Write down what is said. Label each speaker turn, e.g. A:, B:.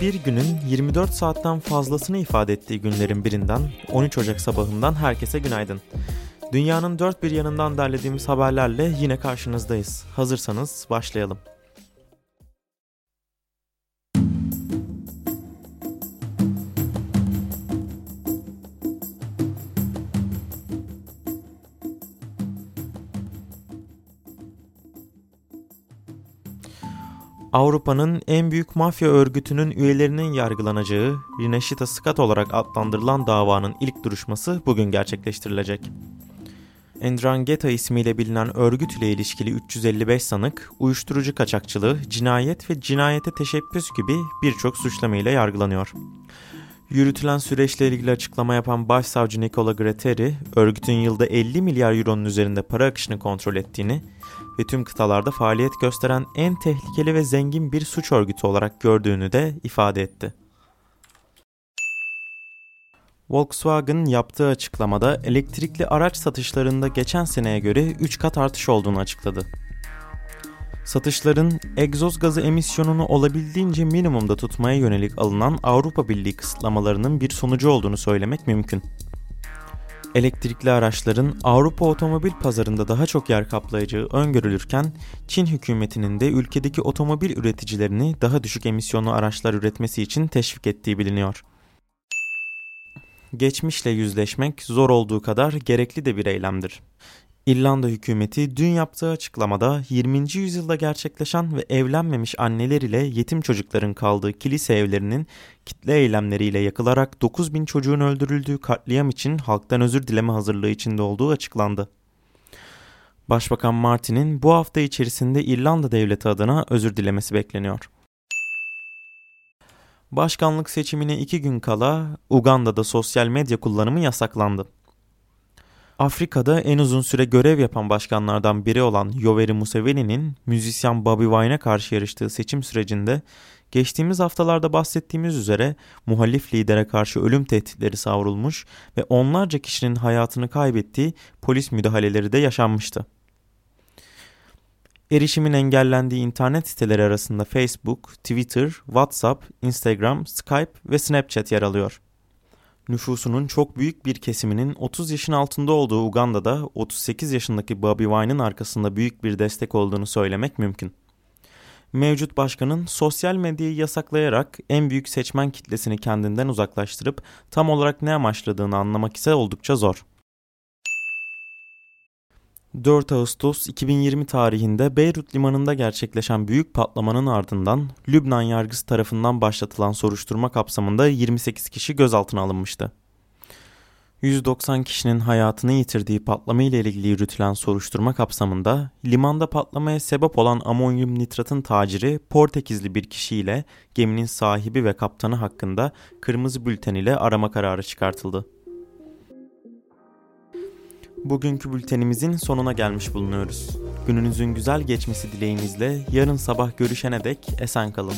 A: bir günün 24 saatten fazlasını ifade ettiği günlerin birinden 13 Ocak sabahından herkese günaydın. Dünyanın dört bir yanından derlediğimiz haberlerle yine karşınızdayız. Hazırsanız başlayalım. Avrupa'nın en büyük mafya örgütünün üyelerinin yargılanacağı Rinascita Scat olarak adlandırılan davanın ilk duruşması bugün gerçekleştirilecek. Endrangheta ismiyle bilinen örgüt ile ilişkili 355 sanık, uyuşturucu kaçakçılığı, cinayet ve cinayete teşebbüs gibi birçok suçlamayla yargılanıyor. Yürütülen süreçle ilgili açıklama yapan Başsavcı Nicola Gratteri, örgütün yılda 50 milyar euronun üzerinde para akışını kontrol ettiğini ve tüm kıtalarda faaliyet gösteren en tehlikeli ve zengin bir suç örgütü olarak gördüğünü de ifade etti. Volkswagen yaptığı açıklamada elektrikli araç satışlarında geçen seneye göre 3 kat artış olduğunu açıkladı. Satışların egzoz gazı emisyonunu olabildiğince minimumda tutmaya yönelik alınan Avrupa Birliği kısıtlamalarının bir sonucu olduğunu söylemek mümkün. Elektrikli araçların Avrupa otomobil pazarında daha çok yer kaplayacağı öngörülürken Çin hükümetinin de ülkedeki otomobil üreticilerini daha düşük emisyonlu araçlar üretmesi için teşvik ettiği biliniyor. Geçmişle yüzleşmek zor olduğu kadar gerekli de bir eylemdir. İrlanda hükümeti dün yaptığı açıklamada 20. yüzyılda gerçekleşen ve evlenmemiş anneler ile yetim çocukların kaldığı kilise evlerinin kitle eylemleriyle yakılarak 9 bin çocuğun öldürüldüğü katliam için halktan özür dileme hazırlığı içinde olduğu açıklandı. Başbakan Martin'in bu hafta içerisinde İrlanda devleti adına özür dilemesi bekleniyor. Başkanlık seçimine iki gün kala Uganda'da sosyal medya kullanımı yasaklandı. Afrika'da en uzun süre görev yapan başkanlardan biri olan Yoweri Museveni'nin müzisyen Bobby Wine'e karşı yarıştığı seçim sürecinde geçtiğimiz haftalarda bahsettiğimiz üzere muhalif lidere karşı ölüm tehditleri savrulmuş ve onlarca kişinin hayatını kaybettiği polis müdahaleleri de yaşanmıştı. Erişimin engellendiği internet siteleri arasında Facebook, Twitter, WhatsApp, Instagram, Skype ve Snapchat yer alıyor nüfusunun çok büyük bir kesiminin 30 yaşın altında olduğu Uganda'da 38 yaşındaki Bobby Wine'ın arkasında büyük bir destek olduğunu söylemek mümkün. Mevcut başkanın sosyal medyayı yasaklayarak en büyük seçmen kitlesini kendinden uzaklaştırıp tam olarak ne amaçladığını anlamak ise oldukça zor. 4 Ağustos 2020 tarihinde Beyrut limanında gerçekleşen büyük patlamanın ardından Lübnan yargısı tarafından başlatılan soruşturma kapsamında 28 kişi gözaltına alınmıştı. 190 kişinin hayatını yitirdiği patlama ile ilgili yürütülen soruşturma kapsamında limanda patlamaya sebep olan amonyum nitratın taciri Portekizli bir kişiyle geminin sahibi ve kaptanı hakkında kırmızı bülten ile arama kararı çıkartıldı. Bugünkü bültenimizin sonuna gelmiş bulunuyoruz. Gününüzün güzel geçmesi dileğimizle yarın sabah görüşene dek esen kalın.